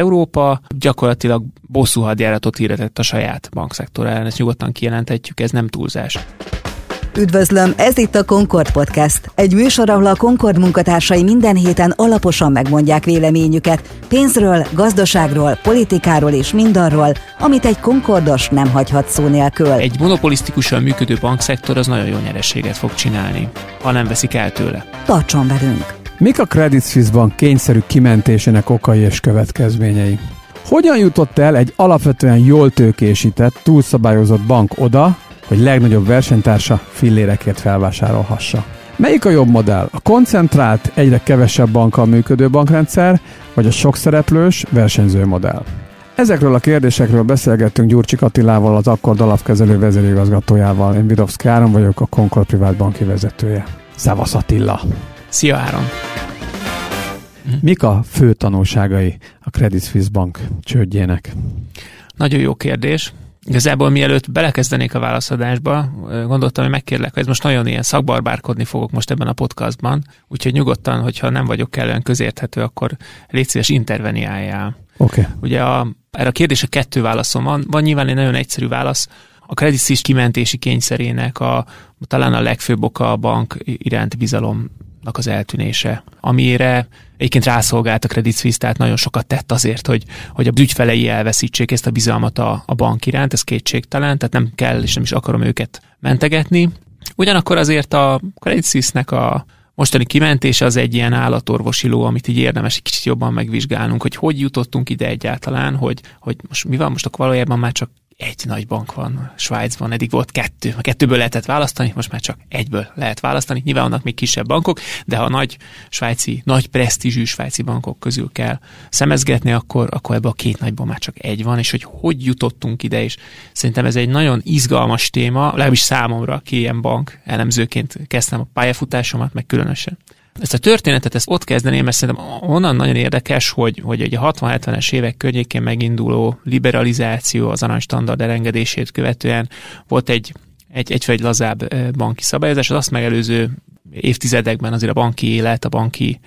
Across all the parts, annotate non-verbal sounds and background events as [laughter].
Európa gyakorlatilag bosszú hadjáratot hirdetett a saját bankszektor ellen, ezt nyugodtan kijelenthetjük, ez nem túlzás. Üdvözlöm, ez itt a Concord Podcast. Egy műsor, ahol a Concord munkatársai minden héten alaposan megmondják véleményüket pénzről, gazdaságról, politikáról és mindarról, amit egy Concordos nem hagyhat szó nélkül. Egy monopolisztikusan működő bankszektor az nagyon jó nyerességet fog csinálni, ha nem veszik el tőle. Tartson velünk! Mik a Credit Suisse Bank kényszerű kimentésének okai és következményei? Hogyan jutott el egy alapvetően jól tőkésített, túlszabályozott bank oda, hogy legnagyobb versenytársa fillérekért felvásárolhassa? Melyik a jobb modell? A koncentrált, egyre kevesebb bankkal működő bankrendszer, vagy a sokszereplős, versenyző modell? Ezekről a kérdésekről beszélgettünk Gyurcsik Attilával, az Akkord alapkezelő vezérigazgatójával. Én Vidovszki Áron vagyok, a Concord Privát Banki vezetője. Szevasz Attila! Szia Áron! Mik a fő tanulságai a Credit Suisse Bank csődjének? Nagyon jó kérdés. Igazából mielőtt belekezdenék a válaszadásba, gondoltam, hogy megkérlek, hogy ez most nagyon ilyen szakbarbárkodni fogok most ebben a podcastban, úgyhogy nyugodtan, hogyha nem vagyok kellően közérthető, akkor légy szíves interveniáljál. Oké. Okay. Ugye a, erre a kérdésre kettő válaszom van. Van nyilván egy nagyon egyszerű válasz. A Credit Suisse kimentési kényszerének a, talán a legfőbb oka a bank iránti bizalom az eltűnése, amire egyébként rászolgált a Credit Suisse, tehát nagyon sokat tett azért, hogy, hogy a ügyfelei elveszítsék ezt a bizalmat a, a bank iránt, ez kétségtelen, tehát nem kell és nem is akarom őket mentegetni. Ugyanakkor azért a Credit Suisse-nek a mostani kimentése az egy ilyen állatorvosi ló, amit így érdemes egy kicsit jobban megvizsgálnunk, hogy hogy jutottunk ide egyáltalán, hogy, hogy most mi van, most akkor valójában már csak egy nagy bank van Svájcban, eddig volt kettő. A kettőből lehetett választani, most már csak egyből lehet választani. Nyilván vannak még kisebb bankok, de ha nagy svájci, nagy presztízsű svájci bankok közül kell szemezgetni, akkor, akkor ebbe a két nagyban már csak egy van, és hogy hogy jutottunk ide, és szerintem ez egy nagyon izgalmas téma, legalábbis számomra, aki ilyen bank elemzőként kezdtem a pályafutásomat, meg különösen. Ezt a történetet ezt ott kezdeném, mert szerintem onnan nagyon érdekes, hogy, hogy egy a 60-70-es évek környékén meginduló liberalizáció az aranystandard elengedését követően volt egy egy, egy egy lazább banki szabályozás, az azt megelőző évtizedekben azért a banki élet, a banki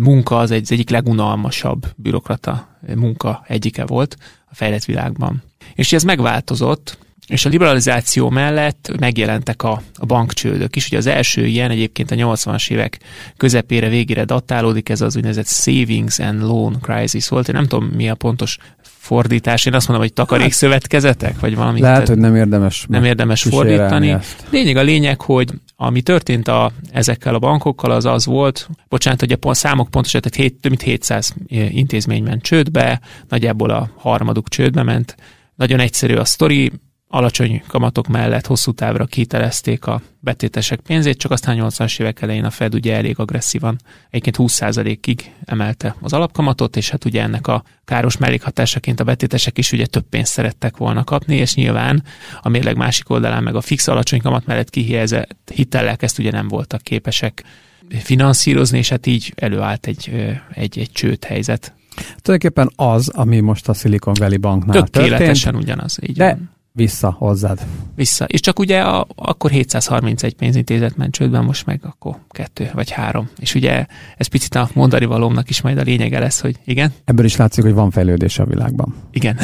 munka az egy, az egyik legunalmasabb bürokrata munka egyike volt a fejlett világban. És ez megváltozott, és a liberalizáció mellett megjelentek a, a bankcsődök is. Ugye az első ilyen egyébként a 80-as évek közepére, végére datálódik, ez az úgynevezett Savings and Loan Crisis volt. Én nem tudom, mi a pontos fordítás. Én azt mondom, hogy takarékszövetkezetek, vagy valami. Lehet, hogy nem érdemes. Nem érdemes fordítani. Ezt. Lényeg a lényeg, hogy ami történt a, ezekkel a bankokkal, az az volt, bocsánat, hogy a számok pontos, tehát 7, több mint 700 intézmény ment csődbe, nagyjából a harmaduk csődbe ment. Nagyon egyszerű a sztori, alacsony kamatok mellett hosszú távra kitelezték a betétesek pénzét, csak aztán 80-as évek elején a Fed ugye elég agresszívan, egyébként 20%-ig emelte az alapkamatot, és hát ugye ennek a káros mellékhatásaként a betétesek is ugye több pénzt szerettek volna kapni, és nyilván a mérleg másik oldalán meg a fix alacsony kamat mellett kihelyezett hitellek ezt ugye nem voltak képesek finanszírozni, és hát így előállt egy, egy, egy csőd helyzet. Tulajdonképpen az, ami most a Silicon Valley Banknál Tökéletesen történt, ugyanaz, így de van vissza hozzád. Vissza. És csak ugye a, akkor 731 pénzintézet ment csődben, most meg akkor kettő vagy három. És ugye ez picit a mondani valómnak is majd a lényege lesz, hogy igen. Ebből is látszik, hogy van fejlődés a világban. Igen.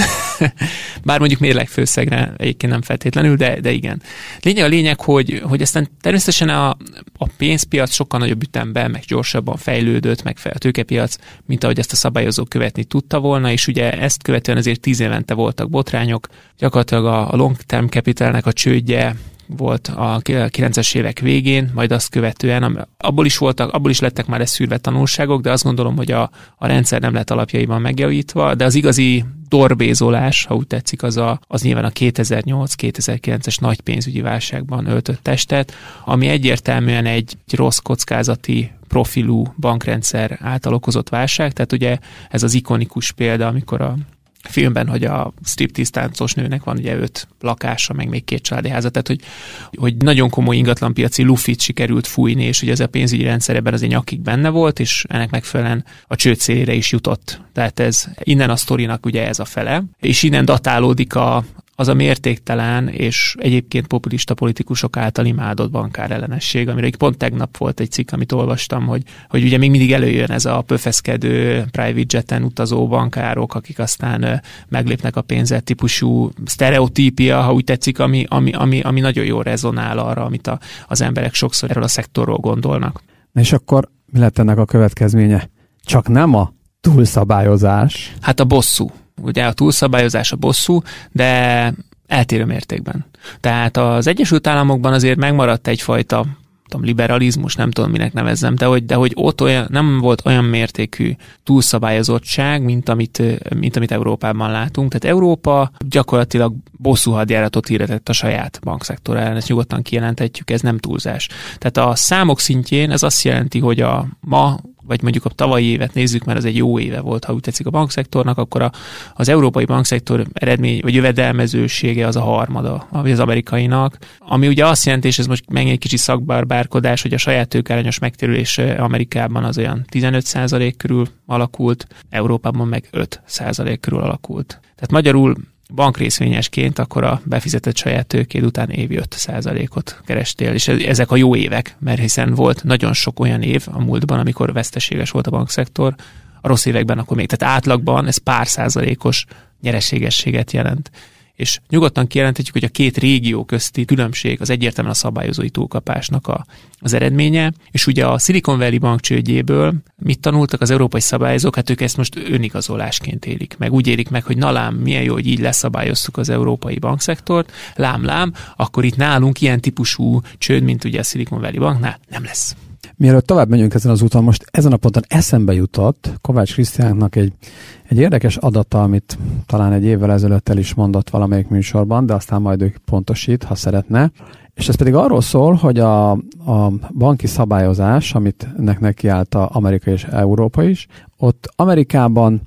[laughs] Bár mondjuk mérlegfőszegre egyébként nem feltétlenül, de, de igen. Lényeg a lényeg, hogy, hogy aztán természetesen a, a pénzpiac sokkal nagyobb ütemben, meg gyorsabban fejlődött, meg a tőkepiac, mint ahogy ezt a szabályozó követni tudta volna, és ugye ezt követően azért tíz évente voltak botrányok, gyakorlatilag a a long term capitalnek a csődje volt a 90-es évek végén, majd azt követően, abból is voltak, abból is lettek már szűrve tanulságok, de azt gondolom, hogy a, a rendszer nem lett alapjaiban megjavítva, de az igazi dorbézolás, ha úgy tetszik, az, a, az nyilván a 2008-2009-es nagy pénzügyi válságban öltött testet, ami egyértelműen egy rossz kockázati profilú bankrendszer által okozott válság, tehát ugye ez az ikonikus példa, amikor a filmben, hogy a striptease táncos nőnek van ugye öt lakása, meg még két családi háza, tehát hogy, hogy nagyon komoly ingatlanpiaci lufit sikerült fújni, és ugye ez a pénzügyi rendszer ebben az egy nyakig benne volt, és ennek megfelelően a csőd szélére is jutott. Tehát ez innen a sztorinak ugye ez a fele, és innen datálódik a, az a mértéktelen és egyébként populista politikusok által imádott bankár ellenesség, amire pont tegnap volt egy cikk, amit olvastam, hogy, hogy ugye még mindig előjön ez a pöfeszkedő private jeten utazó bankárok, akik aztán meglépnek a pénzet típusú sztereotípia, ha úgy tetszik, ami, ami, ami, ami nagyon jól rezonál arra, amit a, az emberek sokszor erről a szektorról gondolnak. És akkor mi lett ennek a következménye? Csak nem a túlszabályozás? Hát a bosszú. Ugye a túlszabályozás a bosszú, de eltérő mértékben. Tehát az Egyesült Államokban azért megmaradt egyfajta tudom, liberalizmus, nem tudom, minek nevezzem, de hogy, de hogy ott olyan, nem volt olyan mértékű túlszabályozottság, mint amit, mint amit Európában látunk. Tehát Európa gyakorlatilag bosszú hadjáratot hirdetett a saját bankszektor ellen, ezt nyugodtan kijelenthetjük, ez nem túlzás. Tehát a számok szintjén ez azt jelenti, hogy a ma vagy mondjuk a tavalyi évet nézzük, mert az egy jó éve volt, ha úgy tetszik a bankszektornak, akkor a, az európai bankszektor eredmény, vagy jövedelmezősége az a harmada, az amerikainak, ami ugye azt jelenti, és ez most meg egy kicsi szakbarbárkodás, hogy a saját tőkárányos megtérülés Amerikában az olyan 15% körül alakult, Európában meg 5% körül alakult. Tehát magyarul bankrészvényesként, akkor a befizetett saját tőkéd után évi 5%-ot kerestél, és ezek a jó évek, mert hiszen volt nagyon sok olyan év a múltban, amikor veszteséges volt a bankszektor, a rossz években akkor még, tehát átlagban ez pár százalékos nyereségességet jelent és nyugodtan kijelenthetjük, hogy a két régió közti különbség az egyértelműen a szabályozói túlkapásnak a, az eredménye, és ugye a Silicon Valley bank csődjéből mit tanultak az európai szabályozók, hát ők ezt most önigazolásként élik meg. Úgy élik meg, hogy na lám, milyen jó, hogy így leszabályoztuk az európai bankszektort, lám, lám, akkor itt nálunk ilyen típusú csőd, mint ugye a Silicon Valley banknál nem lesz. Mielőtt tovább megyünk ezen az úton, most ezen a ponton eszembe jutott Kovács Krisztiánknak egy, egy érdekes adata, amit talán egy évvel ezelőtt el is mondott valamelyik műsorban, de aztán majd ő pontosít, ha szeretne. És ez pedig arról szól, hogy a, a banki szabályozás, amit nek nekiállt a Amerika és Európa is, ott Amerikában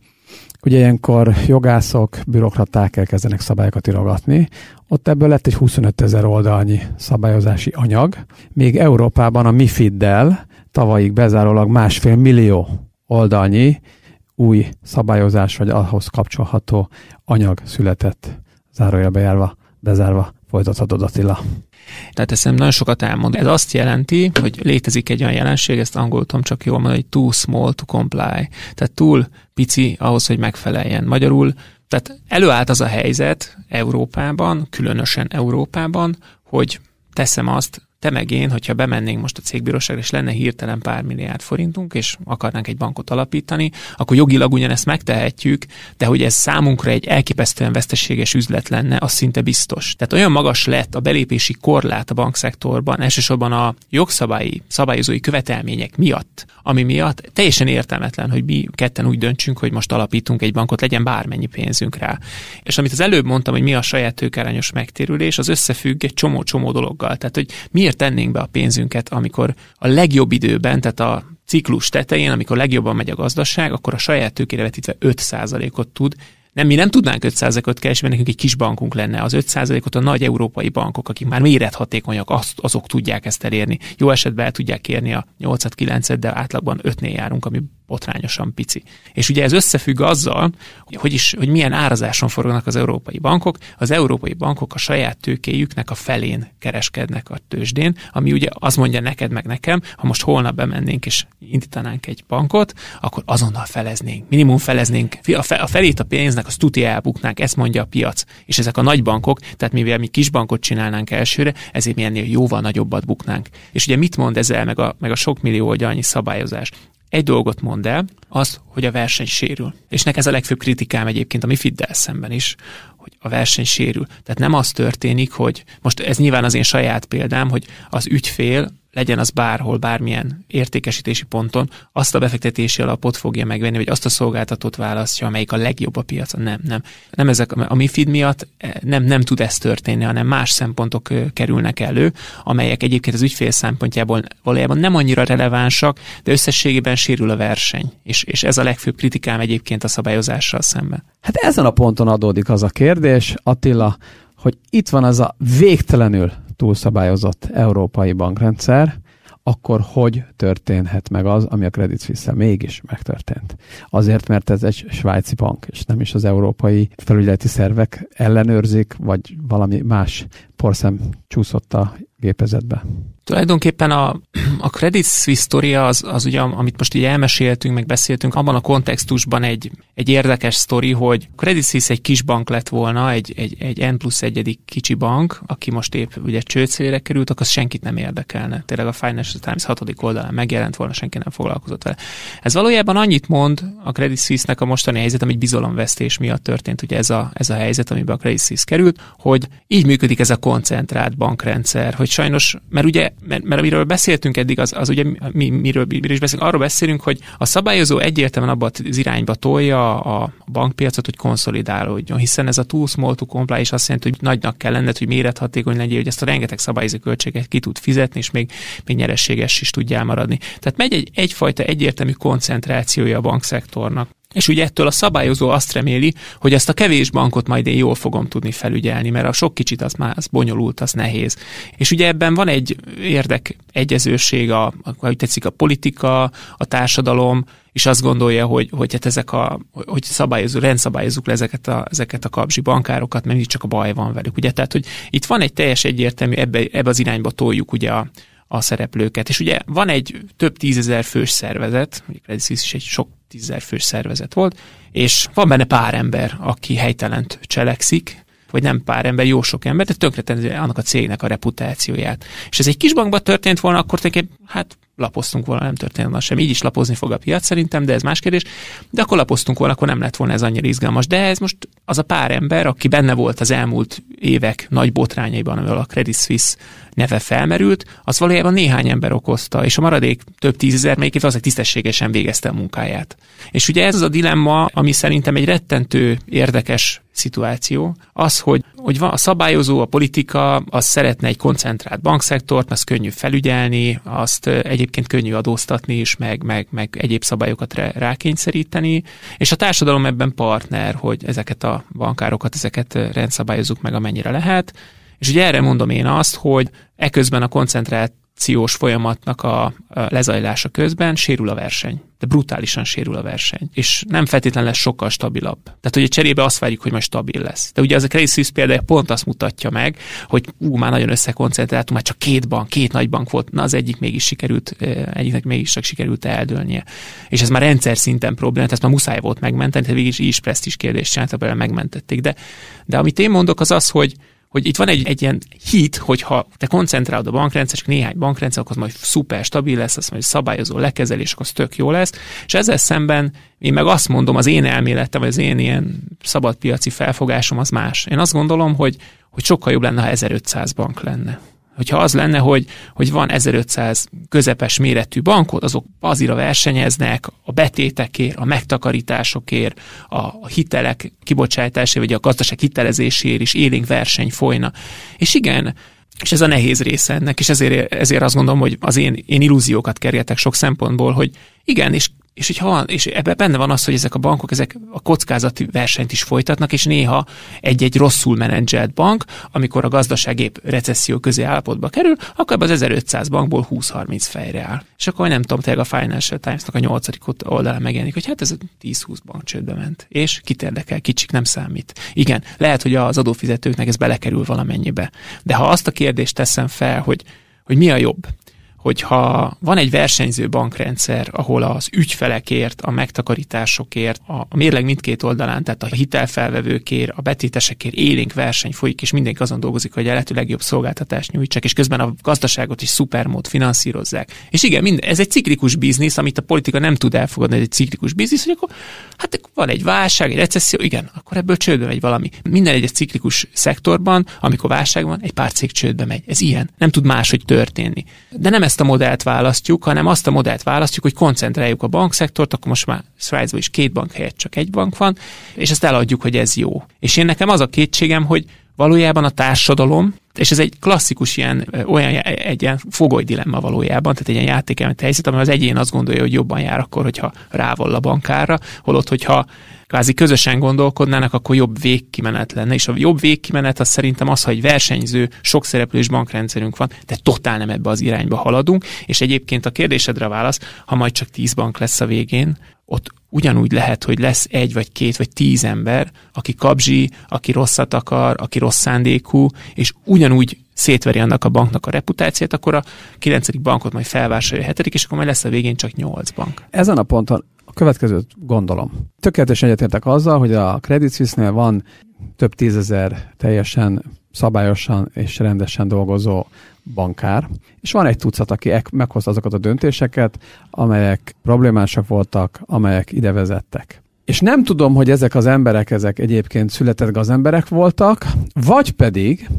Ugye ilyenkor jogászok, bürokraták elkezdenek szabályokat írogatni, ott ebből lett egy 25 ezer oldalnyi szabályozási anyag, még Európában a MIFID-del tavalyig bezárólag másfél millió oldalnyi új szabályozás vagy ahhoz kapcsolható anyag született. Zárója bejárva, bezárva, folytathatod Attila. Tehát ez nagyon sokat elmond. Ez azt jelenti, hogy létezik egy olyan jelenség, ezt angolul tudom csak jól mondani, hogy too small to comply. Tehát túl pici ahhoz, hogy megfeleljen. Magyarul, tehát előállt az a helyzet Európában, különösen Európában, hogy teszem azt, te meg én, hogyha bemennénk most a cégbíróságra, és lenne hirtelen pár milliárd forintunk, és akarnánk egy bankot alapítani, akkor jogilag ugyanezt megtehetjük, de hogy ez számunkra egy elképesztően veszteséges üzlet lenne, az szinte biztos. Tehát olyan magas lett a belépési korlát a bankszektorban, elsősorban a jogszabályi, szabályozói követelmények miatt, ami miatt teljesen értelmetlen, hogy mi ketten úgy döntsünk, hogy most alapítunk egy bankot, legyen bármennyi pénzünk rá. És amit az előbb mondtam, hogy mi a saját tőkárányos megtérülés, az összefügg egy csomó-csomó dologgal. Tehát, hogy mi miért tennénk be a pénzünket, amikor a legjobb időben, tehát a ciklus tetején, amikor legjobban megy a gazdaság, akkor a saját tőkére vetítve 5%-ot tud, nem, mi nem tudnánk 5%-ot keresni, mert nekünk egy kis bankunk lenne. Az 5%-ot a nagy európai bankok, akik már mérethatékonyak, azt, azok tudják ezt elérni. Jó esetben el tudják kérni a 8-9-et, de átlagban 5-nél járunk, ami botrányosan pici. És ugye ez összefügg azzal, hogy, is, hogy milyen árazáson forognak az európai bankok. Az európai bankok a saját tőkéjüknek a felén kereskednek a tőzsdén, ami ugye az mondja neked meg nekem, ha most holnap bemennénk és indítanánk egy bankot, akkor azonnal feleznénk. Minimum feleznénk. A felét a pénznek azt tuti elbuknánk, ezt mondja a piac. És ezek a nagy bankok, tehát mivel mi kis bankot csinálnánk elsőre, ezért mi ennél jóval nagyobbat buknánk. És ugye mit mond ezzel, meg a, meg a sok millió oldalnyi szabályozás? Egy dolgot mond el, az, hogy a verseny sérül. És nek ez a legfőbb kritikám egyébként a mi Fiddel szemben is, hogy a verseny sérül. Tehát nem az történik, hogy most ez nyilván az én saját példám, hogy az ügyfél legyen az bárhol, bármilyen értékesítési ponton, azt a befektetési alapot fogja megvenni, vagy azt a szolgáltatót választja, amelyik a legjobb a piacon. Nem, nem. Nem ezek, a MIFID miatt eh, nem, nem tud ez történni, hanem más szempontok kerülnek elő, amelyek egyébként az ügyfél szempontjából valójában nem annyira relevánsak, de összességében sérül a verseny. És, és ez a legfőbb kritikám egyébként a szabályozással szemben. Hát ezen a ponton adódik az a kérdés, Attila, hogy itt van az a végtelenül túlszabályozott európai bankrendszer, akkor hogy történhet meg az, ami a Credit suisse mégis megtörtént? Azért, mert ez egy svájci bank, és nem is az európai felügyeleti szervek ellenőrzik, vagy valami más porszem csúszott a gépezetbe. Tulajdonképpen a, a Credit Suisse az, az ugye, amit most így elmeséltünk, meg beszéltünk, abban a kontextusban egy, egy érdekes sztori, hogy Credit Suisse egy kis bank lett volna, egy, egy, egy N plusz egyedik kicsi bank, aki most épp ugye csőcélére került, akkor senkit nem érdekelne. Tényleg a Financial Times hatodik oldalán megjelent volna, senki nem foglalkozott vele. Ez valójában annyit mond a Credit Suisse-nek a mostani helyzet, ami bizalomvesztés miatt történt, ugye ez a, ez a helyzet, amiben a Credit Suisse került, hogy így működik ez a koncentrált bankrendszer, hogy sajnos, mert ugye mert, mert amiről beszéltünk eddig, az, az ugye mi, miről, miről is beszélünk, arról beszélünk, hogy a szabályozó egyértelműen abba az irányba tolja a bankpiacot, hogy konszolidálódjon, hiszen ez a too small to comply is azt jelenti, hogy nagynak kell lenned, hogy mérethatékony legyél, hogy ezt a rengeteg szabályozó költséget ki tud fizetni, és még, még nyerességes is tudjál maradni. Tehát megy egy, egyfajta egyértelmű koncentrációja a bankszektornak. És ugye ettől a szabályozó azt reméli, hogy ezt a kevés bankot majd én jól fogom tudni felügyelni, mert a sok kicsit az már az bonyolult, az nehéz. És ugye ebben van egy érdek egyezőség, a, ahogy tetszik a politika, a társadalom, és azt gondolja, hogy, hogy hát ezek a, hogy szabályozó, rendszabályozzuk le ezeket a, ezeket a kapzsi bankárokat, mert csak a baj van velük. Ugye? Tehát, hogy itt van egy teljes egyértelmű, ebbe, ebbe az irányba toljuk ugye a, a szereplőket. És ugye van egy több tízezer fős szervezet, mondjuk Credit is egy sok tízezer fős szervezet volt, és van benne pár ember, aki helytelent cselekszik, vagy nem pár ember, jó sok ember, de tönkretenni annak a cégnek a reputációját. És ez egy kis bankban történt volna, akkor tényleg, hát lapoztunk volna, nem történt volna sem. Így is lapozni fog a piac szerintem, de ez más kérdés. De akkor lapoztunk volna, akkor nem lett volna ez annyira izgalmas. De ez most az a pár ember, aki benne volt az elmúlt évek nagy botrányaiban, amivel a Credit Suisse neve felmerült, az valójában néhány ember okozta, és a maradék több tízezer melyik az tisztességesen végezte a munkáját. És ugye ez az a dilemma, ami szerintem egy rettentő érdekes szituáció, az, hogy, hogy van a szabályozó, a politika, az szeretne egy koncentrált bankszektort, azt könnyű felügyelni, azt egyébként könnyű adóztatni is, meg, meg, meg egyéb szabályokat rákényszeríteni, és a társadalom ebben partner, hogy ezeket a bankárokat, ezeket rendszabályozzuk meg, amennyire lehet, és ugye erre mondom én azt, hogy eközben a koncentrációs folyamatnak a lezajlása közben sérül a verseny. De brutálisan sérül a verseny. És nem feltétlenül lesz sokkal stabilabb. Tehát, hogy a cserébe azt várjuk, hogy majd stabil lesz. De ugye az a Credit Suisse példája pont azt mutatja meg, hogy ú, már nagyon összekoncentráltunk, már csak két bank, két nagy bank volt, na az egyik mégis sikerült, egyiknek mégis csak sikerült eldőlnie. És ez már rendszer szinten probléma, ezt már muszáj volt megmenteni, tehát végig is, is presztis kérdést csináltak, megmentették. De, de amit én mondok, az az, hogy hogy itt van egy, egy ilyen hit, hogyha te koncentrálod a bankrendszer, csak néhány bankrendszer, akkor az majd szuper stabil lesz, az majd szabályozó lekezelés, akkor az tök jó lesz. És ezzel szemben én meg azt mondom, az én elméletem, vagy az én ilyen szabadpiaci felfogásom az más. Én azt gondolom, hogy, hogy sokkal jobb lenne, ha 1500 bank lenne hogyha az lenne, hogy, hogy van 1500 közepes méretű bankot, azok azira versenyeznek a betétekért, a megtakarításokért, a hitelek kibocsátásért, vagy a gazdaság hitelezéséért is élénk verseny folyna. És igen, és ez a nehéz része ennek, és ezért, ezért azt gondolom, hogy az én, én illúziókat kergetek sok szempontból, hogy igen, és és hogyha van, és ebben benne van az, hogy ezek a bankok ezek a kockázati versenyt is folytatnak, és néha egy-egy rosszul menedzselt bank, amikor a gazdaság épp recesszió közé állapotba kerül, akkor ebben az 1500 bankból 20-30 fejre áll. És akkor nem tudom, tényleg a Financial Times-nak a nyolcadik oldalán megjelenik, hogy hát ez 10-20 bank csődbe ment. És kit érdekel, kicsik nem számít. Igen, lehet, hogy az adófizetőknek ez belekerül valamennyibe. De ha azt a kérdést teszem fel, hogy, hogy mi a jobb, hogyha van egy versenyző bankrendszer, ahol az ügyfelekért, a megtakarításokért, a mérleg mindkét oldalán, tehát a hitelfelvevőkért, a betétesekért élénk verseny folyik, és mindenki azon dolgozik, hogy a lehető legjobb szolgáltatást nyújtsák, és közben a gazdaságot is szupermód finanszírozzák. És igen, mind, ez egy ciklikus biznisz, amit a politika nem tud elfogadni, ez egy ciklikus biznisz, hogy akkor hát van egy válság, egy recesszió, igen, akkor ebből csődbe megy valami. Minden egyes ciklikus szektorban, amikor válság van, egy pár cég csődbe megy. Ez ilyen. Nem tud máshogy történni. De nem ezt a modellt választjuk, hanem azt a modellt választjuk, hogy koncentráljuk a bankszektort, akkor most már slides is két bank helyett csak egy bank van, és ezt eladjuk, hogy ez jó. És én nekem az a kétségem, hogy valójában a társadalom És ez egy klasszikus ilyen, olyan egy ilyen fogoly dilemma valójában, tehát egy ilyen játékelmet helyzet, amely az egyén azt gondolja, hogy jobban jár akkor, hogyha rávall a bankára, holott, hogyha kvázi közösen gondolkodnának, akkor jobb végkimenet lenne. És a jobb végkimenet az szerintem az, hogy egy versenyző, sok szereplős bankrendszerünk van, de totál nem ebbe az irányba haladunk. És egyébként a kérdésedre válasz, ha majd csak 10 bank lesz a végén, ott ugyanúgy lehet, hogy lesz egy vagy két vagy tíz ember, aki kapzsi, aki rosszat akar, aki rossz szándékú, és ugyanúgy szétveri annak a banknak a reputációt, akkor a kilencedik bankot majd felvásárolja a hetedik, és akkor majd lesz a végén csak nyolc bank. Ezen a ponton a következőt gondolom. Tökéletesen egyetértek azzal, hogy a Credit Suisse-nél van több tízezer teljesen szabályosan és rendesen dolgozó bankár, és van egy tucat, aki meghozta azokat a döntéseket, amelyek problémásak voltak, amelyek ide vezettek. És nem tudom, hogy ezek az emberek, ezek egyébként született gazemberek voltak, vagy pedig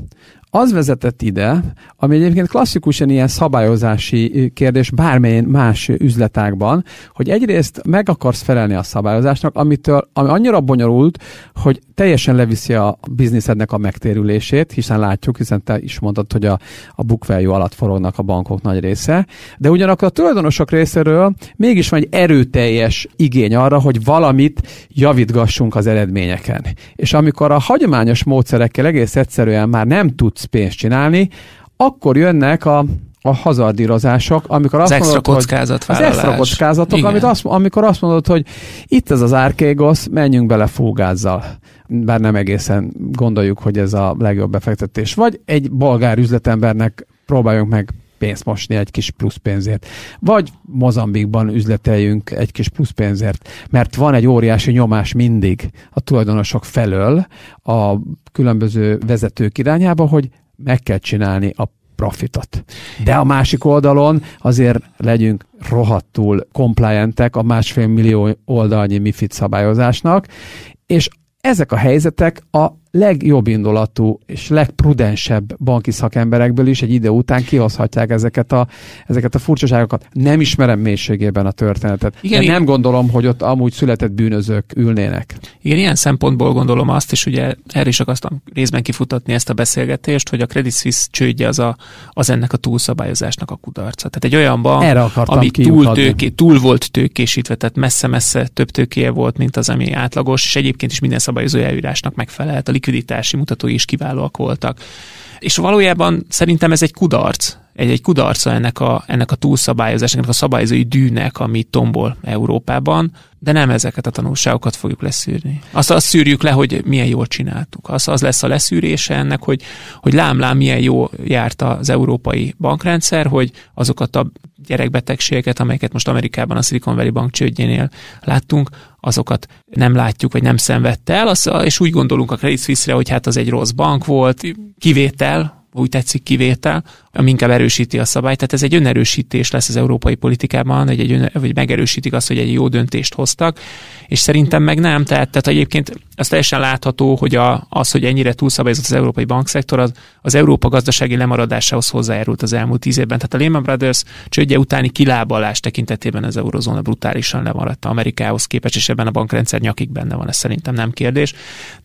az vezetett ide, ami egyébként klasszikusan ilyen szabályozási kérdés bármilyen más üzletágban, hogy egyrészt meg akarsz felelni a szabályozásnak, amitől, ami annyira bonyolult, hogy teljesen leviszi a bizniszednek a megtérülését, hiszen látjuk, hiszen te is mondtad, hogy a, a book value alatt forognak a bankok nagy része, de ugyanakkor a tulajdonosok részéről mégis van egy erőteljes igény arra, hogy valamit javítgassunk az eredményeken. És amikor a hagyományos módszerekkel egész egyszerűen már nem tudsz pénzt csinálni, akkor jönnek a a hazardírozások, amikor az azt extra mondod, kockázat hogy az extra kockázatok, amit azt, amikor azt mondod, hogy itt ez az árkégosz, menjünk bele fúgázzal. Bár nem egészen gondoljuk, hogy ez a legjobb befektetés. Vagy egy bolgár üzletembernek próbáljunk meg pénzt mosni egy kis plusz pénzért. Vagy Mozambikban üzleteljünk egy kis plusz pénzért, mert van egy óriási nyomás mindig a tulajdonosok felől a különböző vezetők irányába, hogy meg kell csinálni a profitot. De a másik oldalon azért legyünk rohadtul compliantek a másfél millió oldalnyi MIFID szabályozásnak, és ezek a helyzetek a legjobb indulatú és legprudensebb banki szakemberekből is egy ide után kihozhatják ezeket a, ezeket a furcsaságokat. Nem ismerem mélységében a történetet. Igen, de nem gondolom, hogy ott amúgy született bűnözők ülnének. Igen, ilyen szempontból gondolom azt, és ugye erre is akartam részben kifutatni ezt a beszélgetést, hogy a Credit Suisse csődje az, a, az ennek a túlszabályozásnak a kudarca. Tehát egy olyan bank, ami túl, tőké, túl volt tőkésítve, tehát messze-messze több tőkéje volt, mint az, ami átlagos, és egyébként is minden szabályozó elvírásnak megfelelt. A likviditási mutatói is kiválóak voltak. És valójában szerintem ez egy kudarc, egy, egy kudarca ennek a, ennek a túlszabályozásnak, a szabályozói dűnek, ami tombol Európában, de nem ezeket a tanulságokat fogjuk leszűrni. Azt, azt szűrjük le, hogy milyen jól csináltuk. Az, az lesz a leszűrése ennek, hogy, hogy lám-lám milyen jó járt az európai bankrendszer, hogy azokat a gyerekbetegségeket, amelyeket most Amerikában a Silicon Valley Bank csődjénél láttunk, azokat nem látjuk, vagy nem szenvedte el, és úgy gondolunk a Credit Suisse-re, hogy hát az egy rossz bank volt, kivétel, úgy tetszik kivétel, ami inkább erősíti a szabályt. Tehát ez egy önerősítés lesz az európai politikában, hogy, egy ön, vagy megerősítik azt, hogy egy jó döntést hoztak, és szerintem meg nem. Tehát, tehát egyébként az teljesen látható, hogy a, az, hogy ennyire túlszabályozott az európai bankszektor, az, az Európa gazdasági lemaradásához hozzájárult az elmúlt tíz évben. Tehát a Lehman Brothers csődje utáni kilábalás tekintetében az eurozóna brutálisan lemaradt Amerikához képest, és ebben a bankrendszer nyakig benne van, ez szerintem nem kérdés.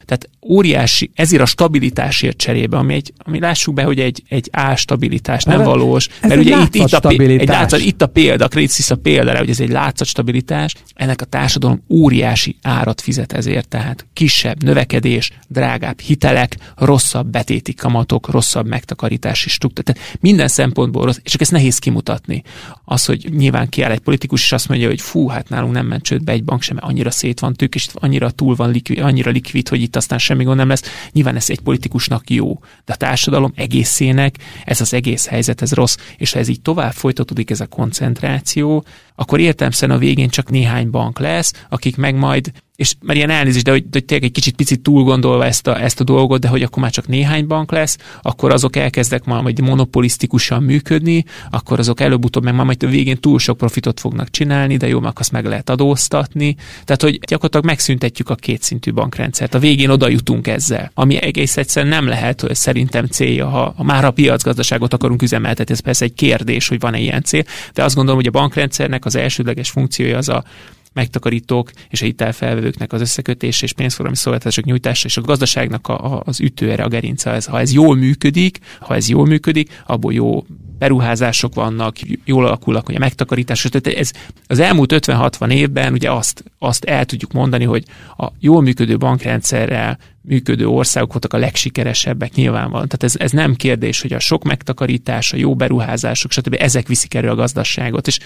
Tehát óriási, ezért a stabilitásért cserébe, ami, egy, ami lássuk be, hogy egy, egy ástabilitás nem ez valós. Ez mert ugye itt, itt, a, egy látszat, itt a példa, a Credit a példa, hogy ez egy látszat stabilitás, ennek a társadalom óriási árat fizet ezért, tehát kisebb növekedés, drágább hitelek, rosszabb betéti kamatok, rosszabb megtakarítási struktúra. Tehát minden szempontból rossz, és csak ezt nehéz kimutatni. Az, hogy nyilván kiáll egy politikus, és azt mondja, hogy fú, hát nálunk nem ment csődbe egy bank sem, annyira szét van tők, és annyira túl van likvid, annyira likvid, hogy itt aztán semmi gond nem lesz. Nyilván ez egy politikusnak jó, de a társadalom egészének. Ez az egész helyzet, ez rossz, és ha ez így tovább folytatódik, ez a koncentráció, akkor értelmszerűen a végén csak néhány bank lesz, akik meg majd és már ilyen elnézést, de hogy, hogy tényleg egy kicsit picit túl gondolva ezt a, ezt a dolgot, de hogy akkor már csak néhány bank lesz, akkor azok elkezdek majd monopolisztikusan működni, akkor azok előbb-utóbb meg már majd a végén túl sok profitot fognak csinálni, de jó, meg azt meg lehet adóztatni. Tehát, hogy gyakorlatilag megszüntetjük a kétszintű bankrendszert. A végén oda jutunk ezzel, ami egész egyszerűen nem lehet hogy szerintem célja, ha, ha már a piacgazdaságot akarunk üzemeltetni, ez persze egy kérdés, hogy van-e ilyen cél, de azt gondolom, hogy a bankrendszernek az elsődleges funkciója az a megtakarítók és a hitelfelvevőknek az összekötés és pénzforgalmi szolgáltatások nyújtása és a gazdaságnak a, a, az ütőere, a gerince. Ez, ha ez jól működik, ha ez jól működik, abból jó beruházások vannak, jól alakulnak, hogy a megtakarítás. Tehát ez, az elmúlt 50-60 évben ugye azt, azt el tudjuk mondani, hogy a jól működő bankrendszerrel működő országok voltak a legsikeresebbek nyilvánvalóan. Tehát ez, ez nem kérdés, hogy a sok megtakarítás, a jó beruházások, stb. ezek viszik elő a gazdaságot. És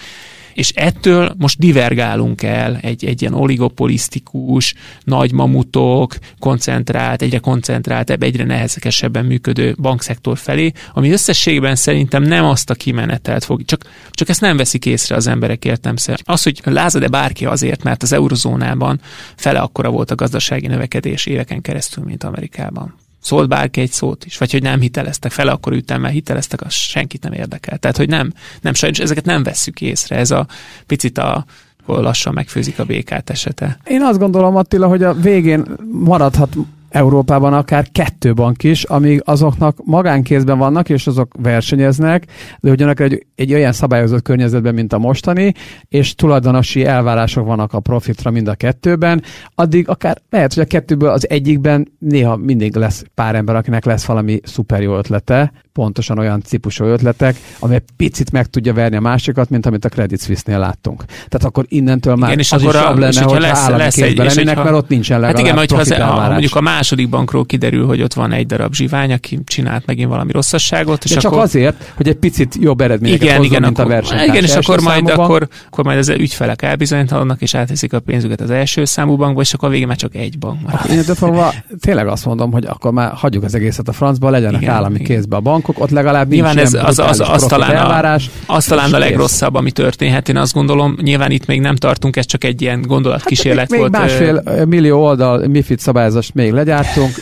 és ettől most divergálunk el egy, egy ilyen oligopolisztikus, nagy mamutok, koncentrált, egyre koncentráltabb, egyre nehezekesebben működő bankszektor felé, ami összességben szerintem nem azt a kimenetelt fog, csak, csak ezt nem veszik észre az emberek értemszer. Az, hogy lázad-e bárki azért, mert az eurozónában fele akkora volt a gazdasági növekedés éveken keresztül, mint Amerikában szólt bárki egy szót is, vagy hogy nem hiteleztek fel, akkor ütemmel hiteleztek, az senkit nem érdekel. Tehát, hogy nem, nem sajnos ezeket nem vesszük észre. Ez a picit a lassan megfőzik a békát esete. Én azt gondolom, Attila, hogy a végén maradhat Európában akár kettő bank is, amíg azoknak magánkézben vannak, és azok versenyeznek, de ugyanakkor egy, egy olyan szabályozott környezetben, mint a mostani, és tulajdonosi elvárások vannak a profitra mind a kettőben, addig akár lehet, hogy a kettőből az egyikben néha mindig lesz pár ember, akinek lesz valami szuper jó ötlete, pontosan olyan típusú ötletek, ami egy picit meg tudja verni a másikat, mint amit a Credit Suisse-nél láttunk. Tehát akkor innentől már igen, és az akkor is jobb lenne, hogy lesz, állami lesz kézben egy, lennének, hogyha, mert ott nincsen legalább Hát igen, mert ha, az, ha mondjuk a második bankról kiderül, hogy ott van egy darab zsivány, aki csinált megint valami rosszasságot. És De csak akkor, azért, hogy egy picit jobb eredményeket igen, hozzon, igen, mint akkor, a versenytárs Igen, és akkor majd, számúban. akkor, akkor majd az ügyfelek elbizonytalannak, és átheszik a pénzüket az első számú bankba, és akkor a végén már csak egy bank marad. Én fogva tényleg azt mondom, hogy akkor már hagyjuk az egészet a francba, legyenek Igen, állami kézbe a bankok, ott legalább Nyilván nincs ez az, az, az, talán elvárás, a, az talán a legrosszabb, ami történhet, én azt gondolom. Nyilván itt még nem tartunk, ez csak egy ilyen gondolatkísérlet hát, még volt. másfél millió oldal MIFID szabályozást még legyártunk,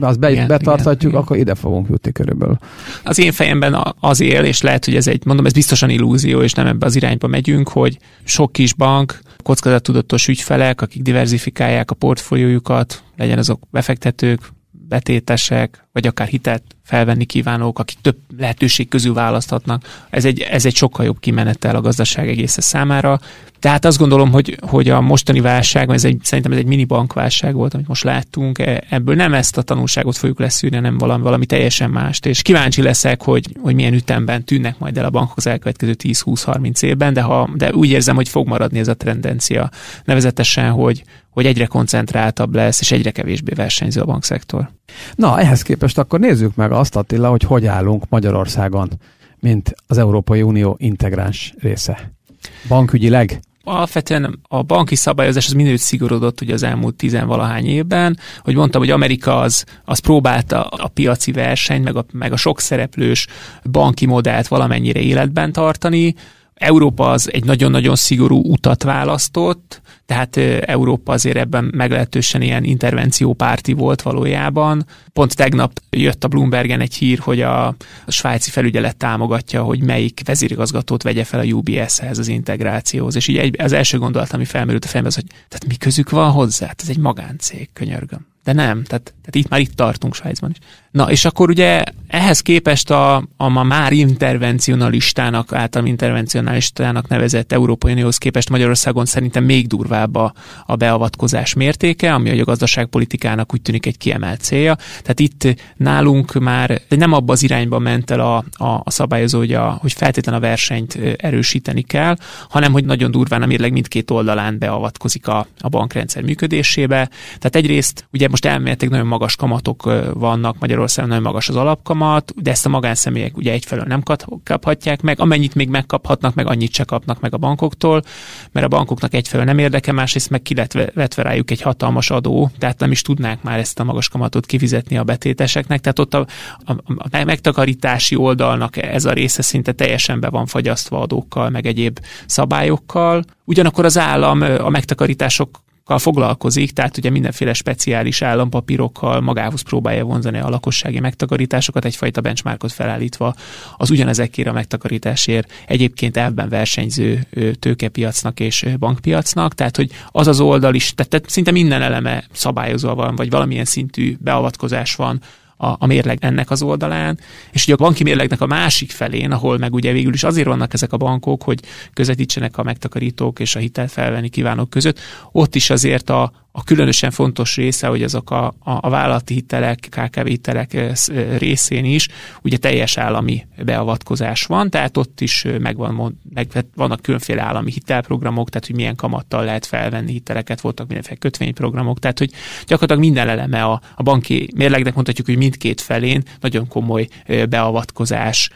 azt be, Igen, betartatjuk, igen, akkor ide fogunk jutni körülbelül. Az én fejemben az él, és lehet, hogy ez egy, mondom, ez biztosan illúzió, és nem ebbe az irányba megyünk, hogy sok kis bank, kockázattudatos ügyfelek, akik diversifikálják a portfóliójukat, legyen azok befektetők, betétesek, vagy akár hitelt felvenni kívánók, akik több lehetőség közül választhatnak. Ez egy, ez egy sokkal jobb kimenetel a gazdaság egésze számára. Tehát azt gondolom, hogy, hogy a mostani válság, ez egy, szerintem ez egy mini bankválság volt, amit most láttunk, E- ebből nem ezt a tanulságot fogjuk leszűrni, hanem valami, valami teljesen mást. És kíváncsi leszek, hogy, hogy milyen ütemben tűnnek majd el a bankok az elkövetkező 10-20-30 évben, de, ha, de úgy érzem, hogy fog maradni ez a tendencia. Nevezetesen, hogy, hogy egyre koncentráltabb lesz, és egyre kevésbé versenyző a bankszektor. Na, ehhez képest akkor nézzük meg azt, Attila, hogy hogy állunk Magyarországon, mint az Európai Unió integráns része. Bankügyileg? alapvetően a banki szabályozás az minőt szigorodott ugye az elmúlt tizenvalahány évben, hogy mondtam, hogy Amerika az, az próbálta a piaci versenyt, meg a, meg a sok szereplős banki modellt valamennyire életben tartani, Európa az egy nagyon-nagyon szigorú utat választott, tehát Európa azért ebben meglehetősen ilyen intervenciópárti volt valójában. Pont tegnap jött a Bloombergen egy hír, hogy a, a svájci felügyelet támogatja, hogy melyik vezérigazgatót vegye fel a UBS-hez az integrációhoz. És így egy, az első gondolat, ami felmerült a fejembe, az, hogy tehát mi közük van hozzá? Hát ez egy magáncég, könyörgöm. De nem, tehát, tehát itt már itt tartunk Svájcban is. Na, és akkor ugye ehhez képest a, a ma már intervencionalistának, általam intervencionalistának nevezett Európai Unióhoz képest Magyarországon szerintem még durvább a, a beavatkozás mértéke, ami a gazdaságpolitikának úgy tűnik egy kiemelt célja. Tehát itt nálunk már nem abba az irányba ment el a, a, a szabályozó, hogy, a, hogy feltétlen a versenyt erősíteni kell, hanem hogy nagyon durván a mérleg mindkét oldalán beavatkozik a, a bankrendszer működésébe. Tehát egyrészt ugye most elméletileg nagyon magas kamatok vannak Magyarországon, nagyon magas az alapkamat, de ezt a magánszemélyek ugye egyfelől nem kap- kaphatják meg, amennyit még megkaphatnak, meg annyit se kapnak meg a bankoktól, mert a bankoknak egyfelől nem érdeke, másrészt meg ki lett rájuk egy hatalmas adó, tehát nem is tudnák már ezt a magas kamatot kifizetni a betéteseknek, tehát ott a, a, a megtakarítási oldalnak ez a része szinte teljesen be van fagyasztva adókkal, meg egyéb szabályokkal. Ugyanakkor az állam a megtakarítások foglalkozik, tehát ugye mindenféle speciális állampapírokkal magához próbálja vonzani a lakossági megtakarításokat, egyfajta benchmarkot felállítva az ugyanezekért a megtakarításért egyébként elvben versenyző tőkepiacnak és bankpiacnak, tehát hogy az az oldal is, tehát, tehát szinte minden eleme szabályozva van, vagy valamilyen szintű beavatkozás van a, a mérleg ennek az oldalán, és ugye a banki mérlegnek a másik felén, ahol meg ugye végül is azért vannak ezek a bankok, hogy közvetítsenek a megtakarítók és a hitelt felvenni kívánók között, ott is azért a, a különösen fontos része, hogy azok a, a, a vállalati hitelek, KKV hitelek eh, eh, részén is ugye teljes állami beavatkozás van, tehát ott is eh, megvan, meg, vannak különféle állami hitelprogramok, tehát hogy milyen kamattal lehet felvenni hiteleket, voltak mindenféle kötvényprogramok, tehát hogy gyakorlatilag minden eleme a, a banki mérlegnek mondhatjuk, hogy mindkét felén nagyon komoly beavatkozás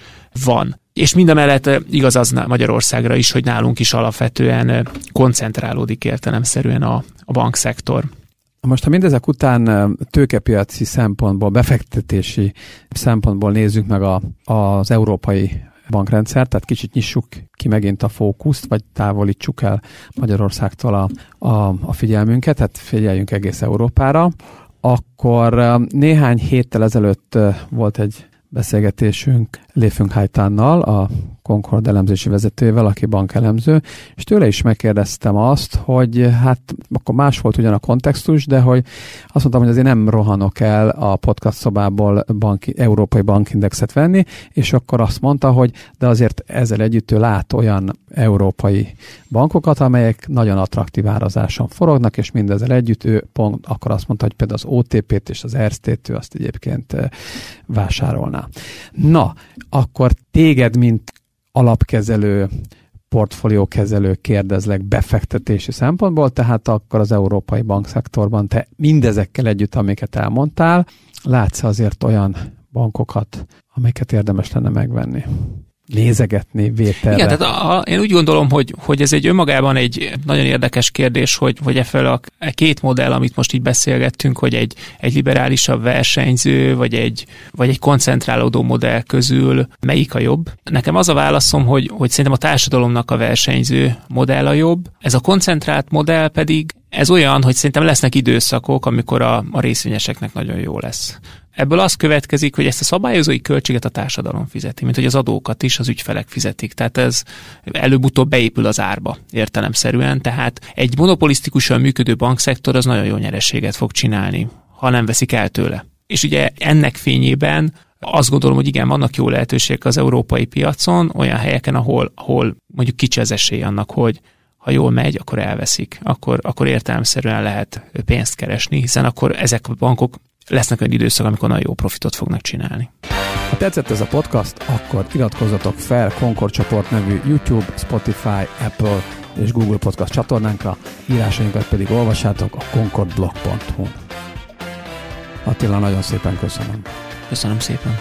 van. És mindemellett igaz az Magyarországra is, hogy nálunk is alapvetően koncentrálódik értelemszerűen a, a bankszektor. Most, ha mindezek után tőkepiaci szempontból, befektetési szempontból nézzük meg a, az európai bankrendszert, tehát kicsit nyissuk ki megint a fókuszt, vagy távolítsuk el Magyarországtól a, a, a figyelmünket, tehát figyeljünk egész Európára, akkor néhány héttel ezelőtt volt egy beszélgetésünk Léfünk Hájtánnal, a Concord elemzési vezetőjével, aki bankelemző, és tőle is megkérdeztem azt, hogy hát akkor más volt ugyan a kontextus, de hogy azt mondtam, hogy azért nem rohanok el a podcast szobából banki, európai bankindexet venni, és akkor azt mondta, hogy de azért ezzel együtt ő lát olyan európai bankokat, amelyek nagyon attraktív árazáson forognak, és mindezzel együtt ő pont akkor azt mondta, hogy például az OTP-t és az Erszt-t ő azt egyébként vásárolná. Na, akkor téged, mint alapkezelő, portfóliókezelő kérdezlek befektetési szempontból, tehát akkor az európai bankszektorban te mindezekkel együtt, amiket elmondtál, látsz azért olyan bankokat, amiket érdemes lenne megvenni nézegetni vételre. Igen, tehát a, a, én úgy gondolom, hogy, hogy ez egy önmagában egy nagyon érdekes kérdés, hogy, hogy e fel a, a két modell, amit most így beszélgettünk, hogy egy, egy liberálisabb versenyző, vagy egy, vagy egy koncentrálódó modell közül melyik a jobb. Nekem az a válaszom, hogy, hogy szerintem a társadalomnak a versenyző modell a jobb. Ez a koncentrált modell pedig ez olyan, hogy szerintem lesznek időszakok, amikor a, a részvényeseknek nagyon jó lesz. Ebből az következik, hogy ezt a szabályozói költséget a társadalom fizeti, mint hogy az adókat is az ügyfelek fizetik. Tehát ez előbb-utóbb beépül az árba értelemszerűen. Tehát egy monopolisztikusan működő bankszektor az nagyon jó nyereséget fog csinálni, ha nem veszik el tőle. És ugye ennek fényében azt gondolom, hogy igen, vannak jó lehetőségek az európai piacon, olyan helyeken, ahol, ahol mondjuk kicsi az esély annak, hogy ha jól megy, akkor elveszik, akkor, akkor értelemszerűen lehet pénzt keresni, hiszen akkor ezek a bankok lesznek olyan időszak, amikor nagyon jó profitot fognak csinálni. Ha tetszett ez a podcast, akkor iratkozzatok fel Concord csoport nevű YouTube, Spotify, Apple és Google Podcast csatornánkra, írásainkat pedig olvassátok a concordblog.hu. Attila, nagyon szépen köszönöm. Köszönöm szépen.